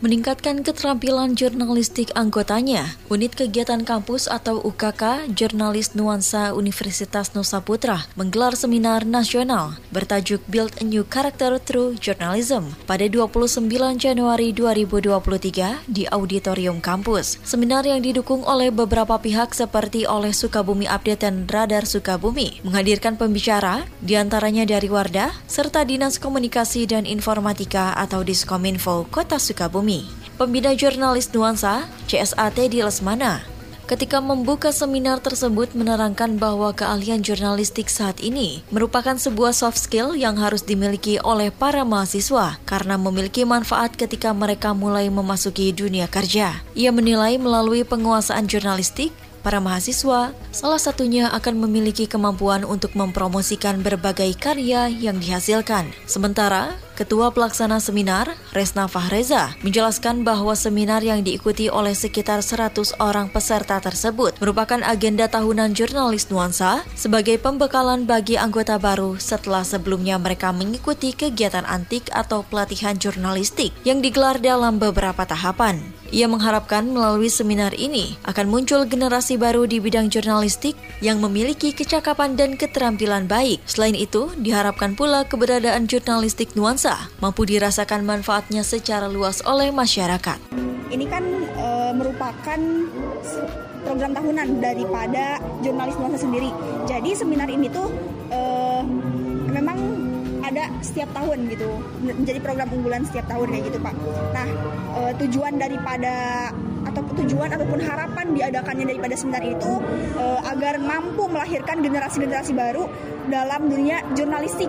Meningkatkan keterampilan jurnalistik anggotanya. Unit Kegiatan Kampus atau UKK Jurnalis Nuansa Universitas Nusa Putra menggelar seminar nasional bertajuk Build a New Character Through Journalism pada 29 Januari 2023 di auditorium kampus. Seminar yang didukung oleh beberapa pihak seperti oleh Sukabumi Update dan Radar Sukabumi menghadirkan pembicara di antaranya dari Wardah serta Dinas Komunikasi dan Informatika atau Diskominfo Kota Sukabumi. Pembina Jurnalis Nuansa, CSAT di Lesmana. Ketika membuka seminar tersebut menerangkan bahwa keahlian jurnalistik saat ini merupakan sebuah soft skill yang harus dimiliki oleh para mahasiswa karena memiliki manfaat ketika mereka mulai memasuki dunia kerja. Ia menilai melalui penguasaan jurnalistik, para mahasiswa salah satunya akan memiliki kemampuan untuk mempromosikan berbagai karya yang dihasilkan. Sementara Ketua Pelaksana Seminar, Resna Fahreza, menjelaskan bahwa seminar yang diikuti oleh sekitar 100 orang peserta tersebut merupakan agenda tahunan jurnalis nuansa sebagai pembekalan bagi anggota baru setelah sebelumnya mereka mengikuti kegiatan antik atau pelatihan jurnalistik yang digelar dalam beberapa tahapan. Ia mengharapkan melalui seminar ini akan muncul generasi baru di bidang jurnalistik yang memiliki kecakapan dan keterampilan baik. Selain itu, diharapkan pula keberadaan jurnalistik nuansa mampu dirasakan manfaatnya secara luas oleh masyarakat. Ini kan e, merupakan program tahunan daripada jurnalis nuansa sendiri. Jadi seminar ini tuh e, memang ada setiap tahun gitu menjadi program unggulan setiap tahun kayak gitu pak. Nah e, tujuan daripada atau tujuan ataupun harapan diadakannya daripada seminar itu e, agar mampu melahirkan generasi-generasi baru dalam dunia jurnalistik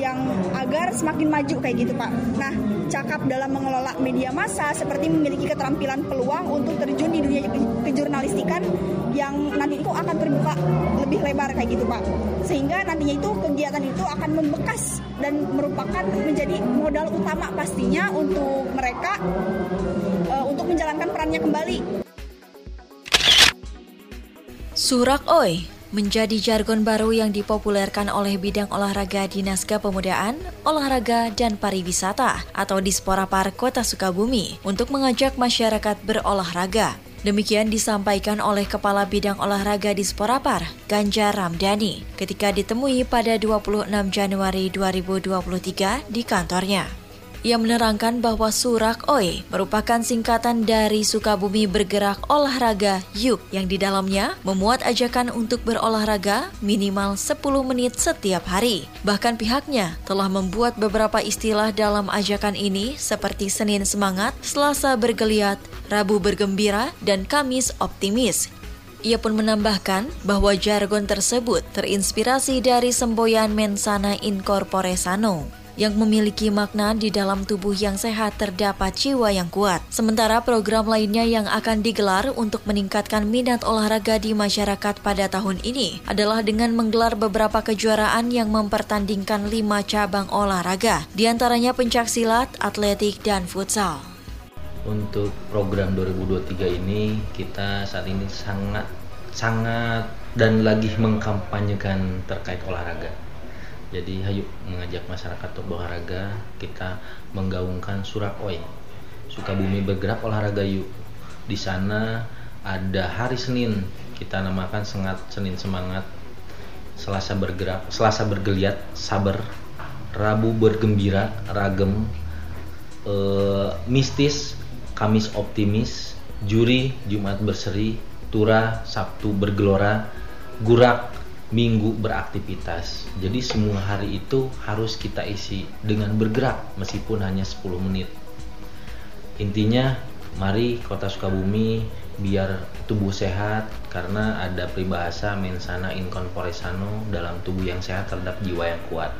yang agar semakin maju kayak gitu Pak. Nah, cakap dalam mengelola media massa seperti memiliki keterampilan peluang untuk terjun di dunia kejurnalistikan yang nanti itu akan terbuka lebih lebar kayak gitu Pak. Sehingga nantinya itu kegiatan itu akan membekas dan merupakan menjadi modal utama pastinya untuk mereka uh, untuk menjalankan perannya kembali. Surak Oi menjadi jargon baru yang dipopulerkan oleh bidang olahraga Dinas Kepemudaan, Olahraga dan Pariwisata atau Dispora Par Kota Sukabumi untuk mengajak masyarakat berolahraga. Demikian disampaikan oleh Kepala Bidang Olahraga di Sporapar, Ganjar Ramdhani, ketika ditemui pada 26 Januari 2023 di kantornya. Ia menerangkan bahwa Surak Oi merupakan singkatan dari Sukabumi Bergerak Olahraga Yuk yang di dalamnya memuat ajakan untuk berolahraga minimal 10 menit setiap hari. Bahkan pihaknya telah membuat beberapa istilah dalam ajakan ini seperti Senin Semangat, Selasa Bergeliat, Rabu Bergembira, dan Kamis Optimis ia pun menambahkan bahwa jargon tersebut terinspirasi dari semboyan mensana incorpore sano yang memiliki makna di dalam tubuh yang sehat terdapat jiwa yang kuat. Sementara program lainnya yang akan digelar untuk meningkatkan minat olahraga di masyarakat pada tahun ini adalah dengan menggelar beberapa kejuaraan yang mempertandingkan lima cabang olahraga, di antaranya pencak silat, atletik, dan futsal. Untuk program 2023 ini kita saat ini sangat sangat dan lagi mengkampanyekan terkait olahraga jadi hayu mengajak masyarakat berolahraga kita menggaungkan surak oi. Sukabumi bergerak olahraga yuk di sana ada hari Senin. Kita namakan sengat Senin semangat. Selasa bergerak Selasa bergeliat sabar. Rabu bergembira ragem. E, mistis Kamis optimis. Juri Jumat berseri. Tura Sabtu bergelora. Gurak minggu beraktivitas. Jadi semua hari itu harus kita isi dengan bergerak meskipun hanya 10 menit. Intinya mari kota Sukabumi biar tubuh sehat karena ada peribahasa mensana in corpore sano dalam tubuh yang sehat terhadap jiwa yang kuat.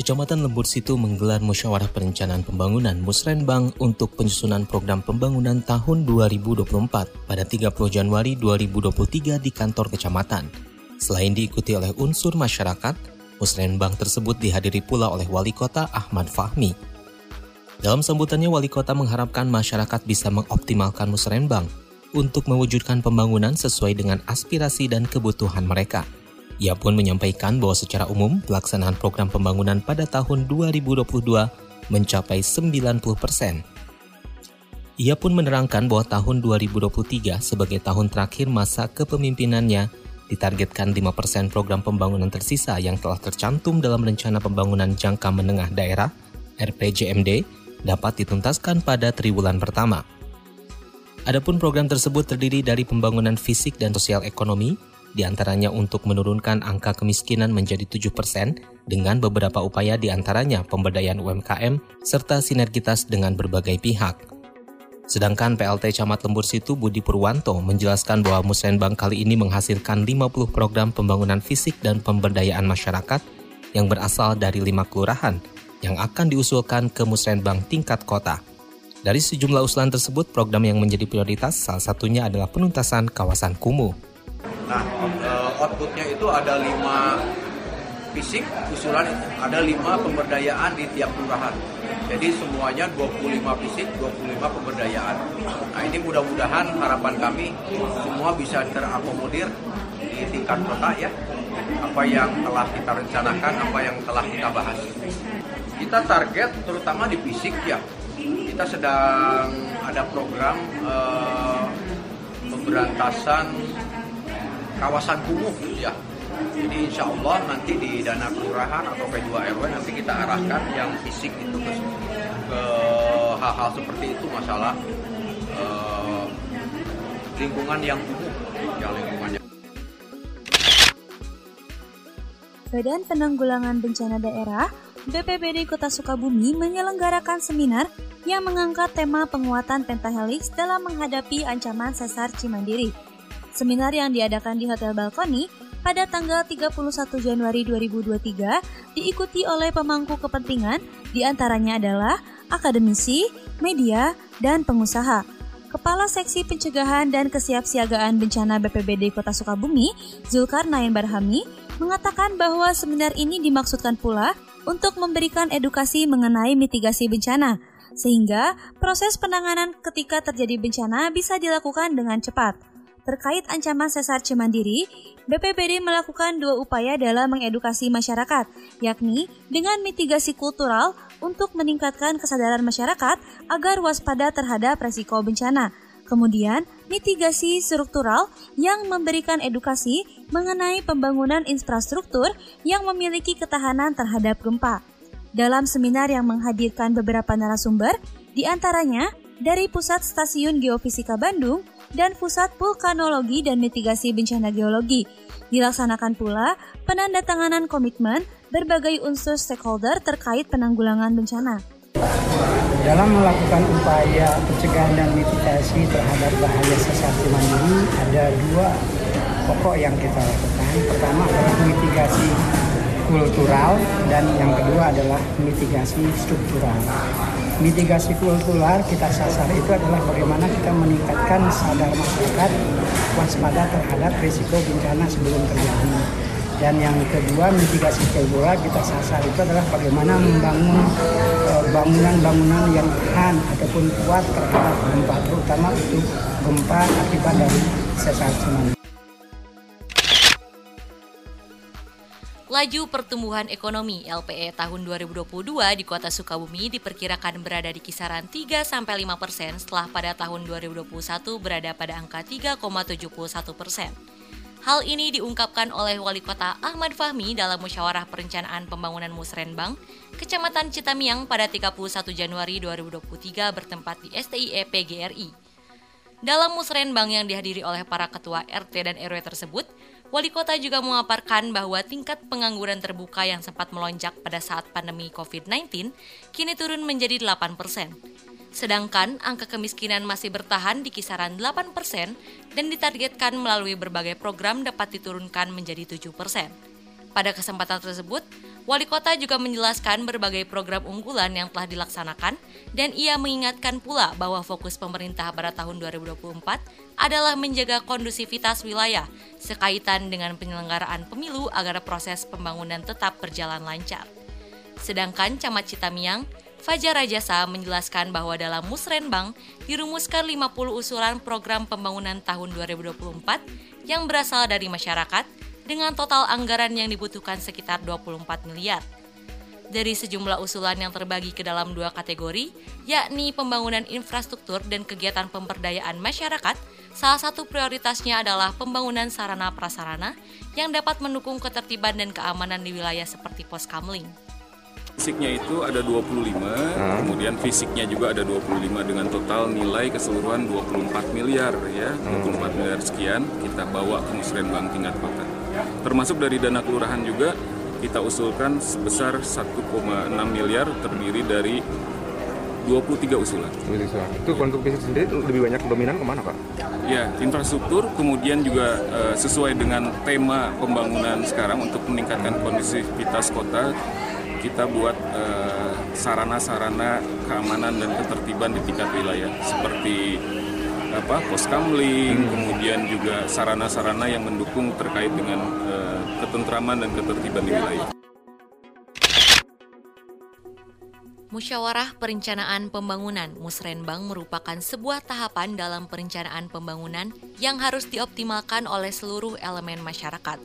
Kecamatan Lembur Situ menggelar musyawarah perencanaan pembangunan Musrenbang untuk penyusunan program pembangunan tahun 2024 pada 30 Januari 2023 di kantor kecamatan. Selain diikuti oleh unsur masyarakat, Musrenbang tersebut dihadiri pula oleh Wali Kota Ahmad Fahmi. Dalam sambutannya, Wali Kota mengharapkan masyarakat bisa mengoptimalkan Musrenbang untuk mewujudkan pembangunan sesuai dengan aspirasi dan kebutuhan mereka – ia pun menyampaikan bahwa secara umum pelaksanaan program pembangunan pada tahun 2022 mencapai 90 persen. Ia pun menerangkan bahwa tahun 2023 sebagai tahun terakhir masa kepemimpinannya ditargetkan 5% persen program pembangunan tersisa yang telah tercantum dalam Rencana Pembangunan Jangka Menengah Daerah RPJMD dapat dituntaskan pada triwulan pertama. Adapun program tersebut terdiri dari pembangunan fisik dan sosial ekonomi, di antaranya untuk menurunkan angka kemiskinan menjadi 7% dengan beberapa upaya di antaranya pemberdayaan UMKM serta sinergitas dengan berbagai pihak. Sedangkan PLT Camat Lembur Situ Budi Purwanto menjelaskan bahwa Musrenbang kali ini menghasilkan 50 program pembangunan fisik dan pemberdayaan masyarakat yang berasal dari lima kelurahan yang akan diusulkan ke Musrenbang tingkat kota. Dari sejumlah usulan tersebut, program yang menjadi prioritas salah satunya adalah penuntasan kawasan kumuh. Nah, uh, outputnya itu ada lima fisik, usulan ada lima pemberdayaan di tiap kelurahan. Jadi semuanya 25 fisik, 25 pemberdayaan. Nah ini mudah-mudahan harapan kami semua bisa terakomodir di tingkat kota ya. Apa yang telah kita rencanakan, apa yang telah kita bahas. Kita target terutama di fisik ya. Kita sedang ada program uh, pemberantasan kawasan kumuh ya. Jadi insya Allah nanti di dana kelurahan atau P2 RW nanti kita arahkan yang fisik itu ke, hal-hal seperti itu masalah uh, lingkungan yang kumuh, ya lingkungannya. Badan Penanggulangan Bencana Daerah BPBD Kota Sukabumi menyelenggarakan seminar yang mengangkat tema penguatan pentahelix dalam menghadapi ancaman sesar Cimandiri. Seminar yang diadakan di Hotel Balkoni pada tanggal 31 Januari 2023 diikuti oleh pemangku kepentingan di antaranya adalah akademisi, media, dan pengusaha. Kepala Seksi Pencegahan dan Kesiapsiagaan Bencana BPBD Kota Sukabumi, Zulkarnain Barhami, mengatakan bahwa seminar ini dimaksudkan pula untuk memberikan edukasi mengenai mitigasi bencana, sehingga proses penanganan ketika terjadi bencana bisa dilakukan dengan cepat. Terkait ancaman sesar Cimandiri, BPBD melakukan dua upaya dalam mengedukasi masyarakat, yakni dengan mitigasi kultural untuk meningkatkan kesadaran masyarakat agar waspada terhadap resiko bencana. Kemudian, mitigasi struktural yang memberikan edukasi mengenai pembangunan infrastruktur yang memiliki ketahanan terhadap gempa. Dalam seminar yang menghadirkan beberapa narasumber, di antaranya dari Pusat Stasiun Geofisika Bandung, dan Pusat Vulkanologi dan Mitigasi Bencana Geologi. Dilaksanakan pula penandatanganan komitmen berbagai unsur stakeholder terkait penanggulangan bencana. Dalam melakukan upaya pencegahan dan mitigasi terhadap bahaya sesar mandiri, ada dua pokok yang kita lakukan. Pertama adalah mitigasi kultural dan yang kedua adalah mitigasi struktural mitigasi kultural kita sasar itu adalah bagaimana kita meningkatkan sadar masyarakat waspada terhadap risiko bencana sebelum terjadi. Dan yang kedua mitigasi kultural kita sasar itu adalah bagaimana membangun eh, bangunan-bangunan yang tahan ataupun kuat terhadap gempa, terutama untuk gempa akibat dari sesar tsunami. Laju pertumbuhan ekonomi LPE tahun 2022 di Kota Sukabumi diperkirakan berada di kisaran 3 sampai 5 persen setelah pada tahun 2021 berada pada angka 3,71 persen. Hal ini diungkapkan oleh Wali Kota Ahmad Fahmi dalam musyawarah perencanaan pembangunan Musrenbang, Kecamatan Citamiang pada 31 Januari 2023 bertempat di STIE PGRI. Dalam musrenbang yang dihadiri oleh para ketua RT dan RW tersebut, Wali kota juga memaparkan bahwa tingkat pengangguran terbuka yang sempat melonjak pada saat pandemi COVID-19 kini turun menjadi 8 persen. Sedangkan angka kemiskinan masih bertahan di kisaran 8 persen dan ditargetkan melalui berbagai program dapat diturunkan menjadi 7 persen. Pada kesempatan tersebut, Wali Kota juga menjelaskan berbagai program unggulan yang telah dilaksanakan dan ia mengingatkan pula bahwa fokus pemerintah pada tahun 2024 adalah menjaga kondusivitas wilayah sekaitan dengan penyelenggaraan pemilu agar proses pembangunan tetap berjalan lancar. Sedangkan Camat Citamiang, Fajar Rajasa menjelaskan bahwa dalam Musrenbang dirumuskan 50 usulan program pembangunan tahun 2024 yang berasal dari masyarakat dengan total anggaran yang dibutuhkan sekitar 24 miliar. Dari sejumlah usulan yang terbagi ke dalam dua kategori, yakni pembangunan infrastruktur dan kegiatan pemberdayaan masyarakat, salah satu prioritasnya adalah pembangunan sarana prasarana yang dapat mendukung ketertiban dan keamanan di wilayah seperti pos kamling. Fisiknya itu ada 25, hmm. kemudian fisiknya juga ada 25 dengan total nilai keseluruhan 24 miliar ya, hmm. 24 miliar sekian kita bawa ke musrenbang tingkat kota. Termasuk dari dana kelurahan juga kita usulkan sebesar 1,6 miliar terdiri dari 23 usulan. Itu untuk fisik sendiri lebih banyak dominan ke mana Pak? Ya, infrastruktur kemudian juga uh, sesuai dengan tema pembangunan sekarang untuk meningkatkan kondisivitas kota kita buat eh, sarana-sarana uh, keamanan dan ketertiban di tingkat wilayah seperti apa pos kamling, hmm. kemudian juga sarana-sarana yang mendukung terkait dengan uh, ketentraman dan ketertiban di wilayah. Musyawarah Perencanaan Pembangunan Musrenbang merupakan sebuah tahapan dalam perencanaan pembangunan yang harus dioptimalkan oleh seluruh elemen masyarakat.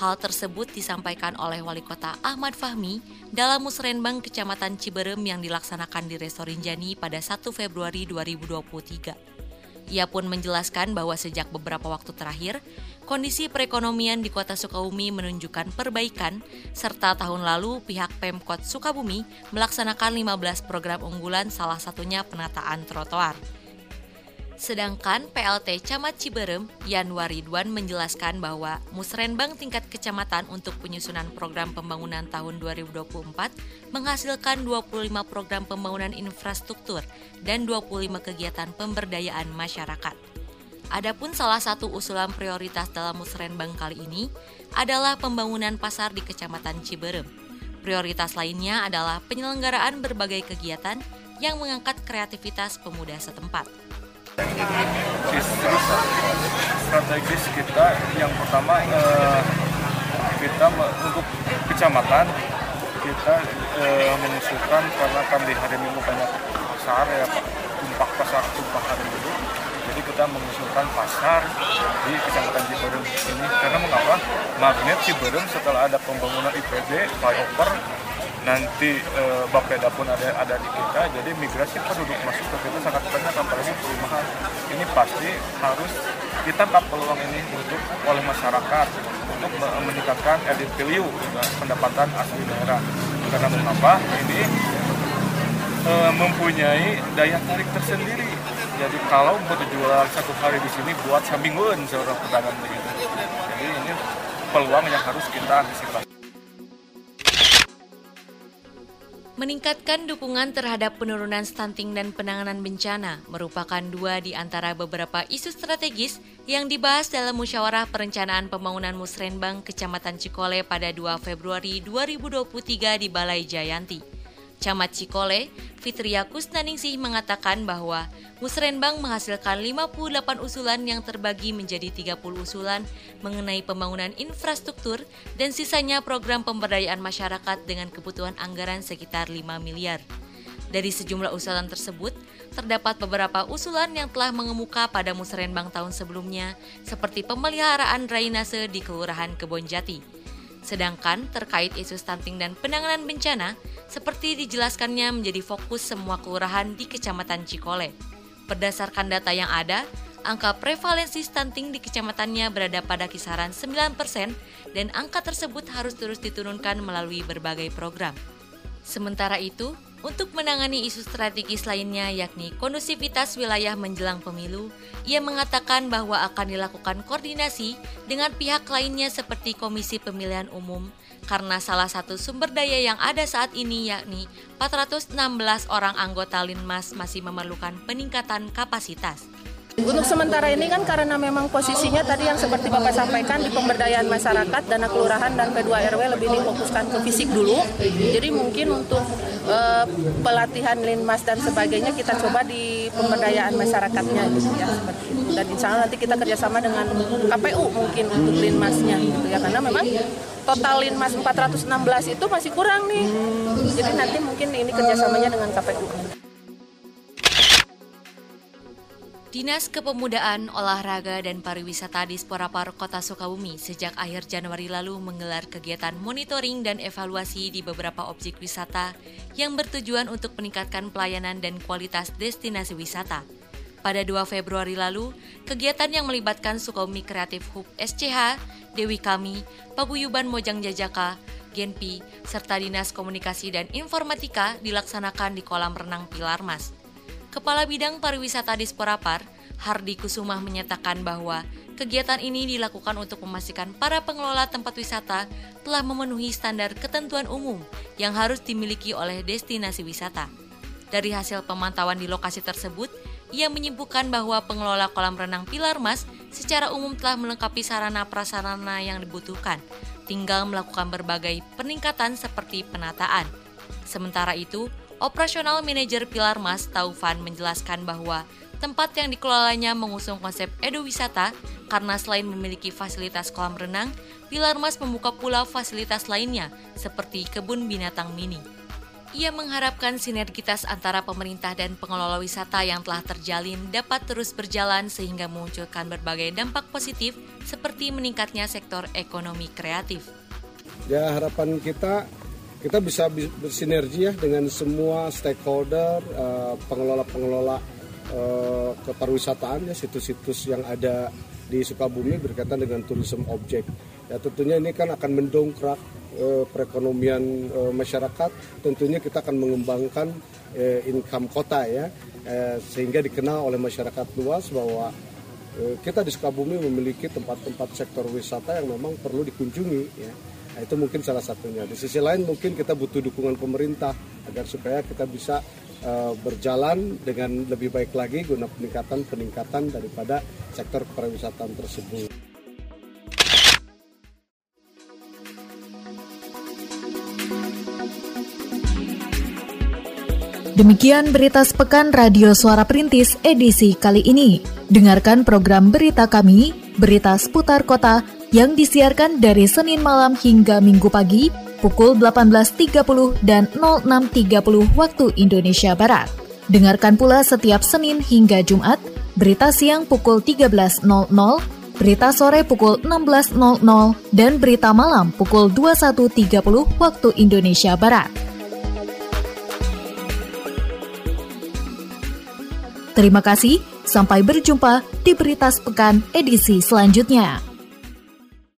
Hal tersebut disampaikan oleh Wali Kota Ahmad Fahmi dalam musrenbang Kecamatan Ciberem yang dilaksanakan di Resto Rinjani pada 1 Februari 2023. Ia pun menjelaskan bahwa sejak beberapa waktu terakhir, kondisi perekonomian di kota Sukabumi menunjukkan perbaikan, serta tahun lalu pihak Pemkot Sukabumi melaksanakan 15 program unggulan salah satunya penataan trotoar. Sedangkan PLT Camat Ciberem, Yanwar Ridwan menjelaskan bahwa Musrenbang tingkat kecamatan untuk penyusunan program pembangunan tahun 2024 menghasilkan 25 program pembangunan infrastruktur dan 25 kegiatan pemberdayaan masyarakat. Adapun salah satu usulan prioritas dalam Musrenbang kali ini adalah pembangunan pasar di Kecamatan Ciberem. Prioritas lainnya adalah penyelenggaraan berbagai kegiatan yang mengangkat kreativitas pemuda setempat sistem strategis kita. Yang pertama eh, kita untuk kecamatan kita eh, mengusulkan karena di hari minggu banyak pasar ya tumpah pasar tumpah hari minggu. Jadi kita mengusulkan pasar di kecamatan Ciberem ini. Karena mengapa? Magnet Ciberem setelah ada pembangunan IPB flyover nanti e, Bapeda pun ada ada di kita. Jadi migrasi penduduk masuk ke kita sangat banyak apalagi perumahan. Ini pasti harus tak peluang ini untuk oleh masyarakat untuk meningkatkan edit value juga pendapatan asli daerah. Karena mengapa? Ini e, mempunyai daya tarik tersendiri. Jadi kalau berjualan satu hari di sini buat sambingun seorang pedagang begitu. Jadi ini peluang yang harus kita antisipasi Meningkatkan dukungan terhadap penurunan stunting dan penanganan bencana merupakan dua di antara beberapa isu strategis yang dibahas dalam musyawarah perencanaan pembangunan Musrenbang Kecamatan Cikole pada 2 Februari 2023 di Balai Jayanti. Camat Cikole, Fitria Kusnaningsih mengatakan bahwa Musrenbang menghasilkan 58 usulan yang terbagi menjadi 30 usulan mengenai pembangunan infrastruktur dan sisanya program pemberdayaan masyarakat dengan kebutuhan anggaran sekitar 5 miliar. Dari sejumlah usulan tersebut, terdapat beberapa usulan yang telah mengemuka pada Musrenbang tahun sebelumnya, seperti pemeliharaan drainase di Kelurahan Kebonjati. Sedangkan terkait isu stunting dan penanganan bencana, seperti dijelaskannya menjadi fokus semua kelurahan di Kecamatan Cikole. Berdasarkan data yang ada, angka prevalensi stunting di kecamatannya berada pada kisaran 9% dan angka tersebut harus terus diturunkan melalui berbagai program. Sementara itu, untuk menangani isu strategis lainnya yakni kondusivitas wilayah menjelang pemilu, ia mengatakan bahwa akan dilakukan koordinasi dengan pihak lainnya seperti Komisi Pemilihan Umum karena salah satu sumber daya yang ada saat ini yakni 416 orang anggota Linmas masih memerlukan peningkatan kapasitas. Untuk sementara ini kan karena memang posisinya tadi yang seperti Bapak sampaikan di pemberdayaan masyarakat, dana kelurahan dan P2 RW lebih difokuskan ke fisik dulu. Jadi mungkin untuk uh, pelatihan linmas dan sebagainya kita coba di pemberdayaan masyarakatnya gitu ya. Dan insya Allah nanti kita kerjasama dengan KPU mungkin untuk linmasnya gitu ya karena memang total linmas 416 itu masih kurang nih. Jadi nanti mungkin ini kerjasamanya dengan KPU. Dinas Kepemudaan, Olahraga, dan Pariwisata di Sporapar Kota Sukabumi sejak akhir Januari lalu menggelar kegiatan monitoring dan evaluasi di beberapa objek wisata yang bertujuan untuk meningkatkan pelayanan dan kualitas destinasi wisata. Pada 2 Februari lalu, kegiatan yang melibatkan Sukabumi Kreatif Hub SCH, Dewi Kami, Paguyuban Mojang Jajaka, Genpi, serta Dinas Komunikasi dan Informatika dilaksanakan di kolam renang Pilar Mas. Kepala Bidang Pariwisata di Sporapar, Hardi Kusumah menyatakan bahwa kegiatan ini dilakukan untuk memastikan para pengelola tempat wisata telah memenuhi standar ketentuan umum yang harus dimiliki oleh destinasi wisata. Dari hasil pemantauan di lokasi tersebut, ia menyebutkan bahwa pengelola kolam renang Pilar Mas secara umum telah melengkapi sarana prasarana yang dibutuhkan, tinggal melakukan berbagai peningkatan seperti penataan. Sementara itu, Operasional Manajer Pilar Mas Taufan menjelaskan bahwa tempat yang dikelolanya mengusung konsep edu wisata karena selain memiliki fasilitas kolam renang, Pilar Mas membuka pula fasilitas lainnya seperti kebun binatang mini. Ia mengharapkan sinergitas antara pemerintah dan pengelola wisata yang telah terjalin dapat terus berjalan sehingga memunculkan berbagai dampak positif seperti meningkatnya sektor ekonomi kreatif. Ya harapan kita kita bisa bersinergi ya dengan semua stakeholder, eh, pengelola-pengelola uh, kepariwisataan ya situs-situs yang ada di Sukabumi berkaitan dengan tourism object. Ya tentunya ini kan akan mendongkrak uh, perekonomian masyarakat. Tentunya kita akan mengembangkan income kota ya sehingga dikenal oleh masyarakat luas bahwa kita di Sukabumi memiliki tempat-tempat sektor wisata yang memang perlu dikunjungi ya Nah, itu mungkin salah satunya. Di sisi lain mungkin kita butuh dukungan pemerintah agar supaya kita bisa uh, berjalan dengan lebih baik lagi guna peningkatan-peningkatan daripada sektor pariwisata tersebut. Demikian berita sepekan Radio Suara Perintis edisi kali ini. Dengarkan program berita kami, berita seputar kota, yang disiarkan dari Senin malam hingga Minggu pagi pukul 18.30 dan 06.30 waktu Indonesia Barat. Dengarkan pula setiap Senin hingga Jumat, berita siang pukul 13.00, berita sore pukul 16.00, dan berita malam pukul 21.30 waktu Indonesia Barat. Terima kasih, sampai berjumpa di Berita Sepekan edisi selanjutnya.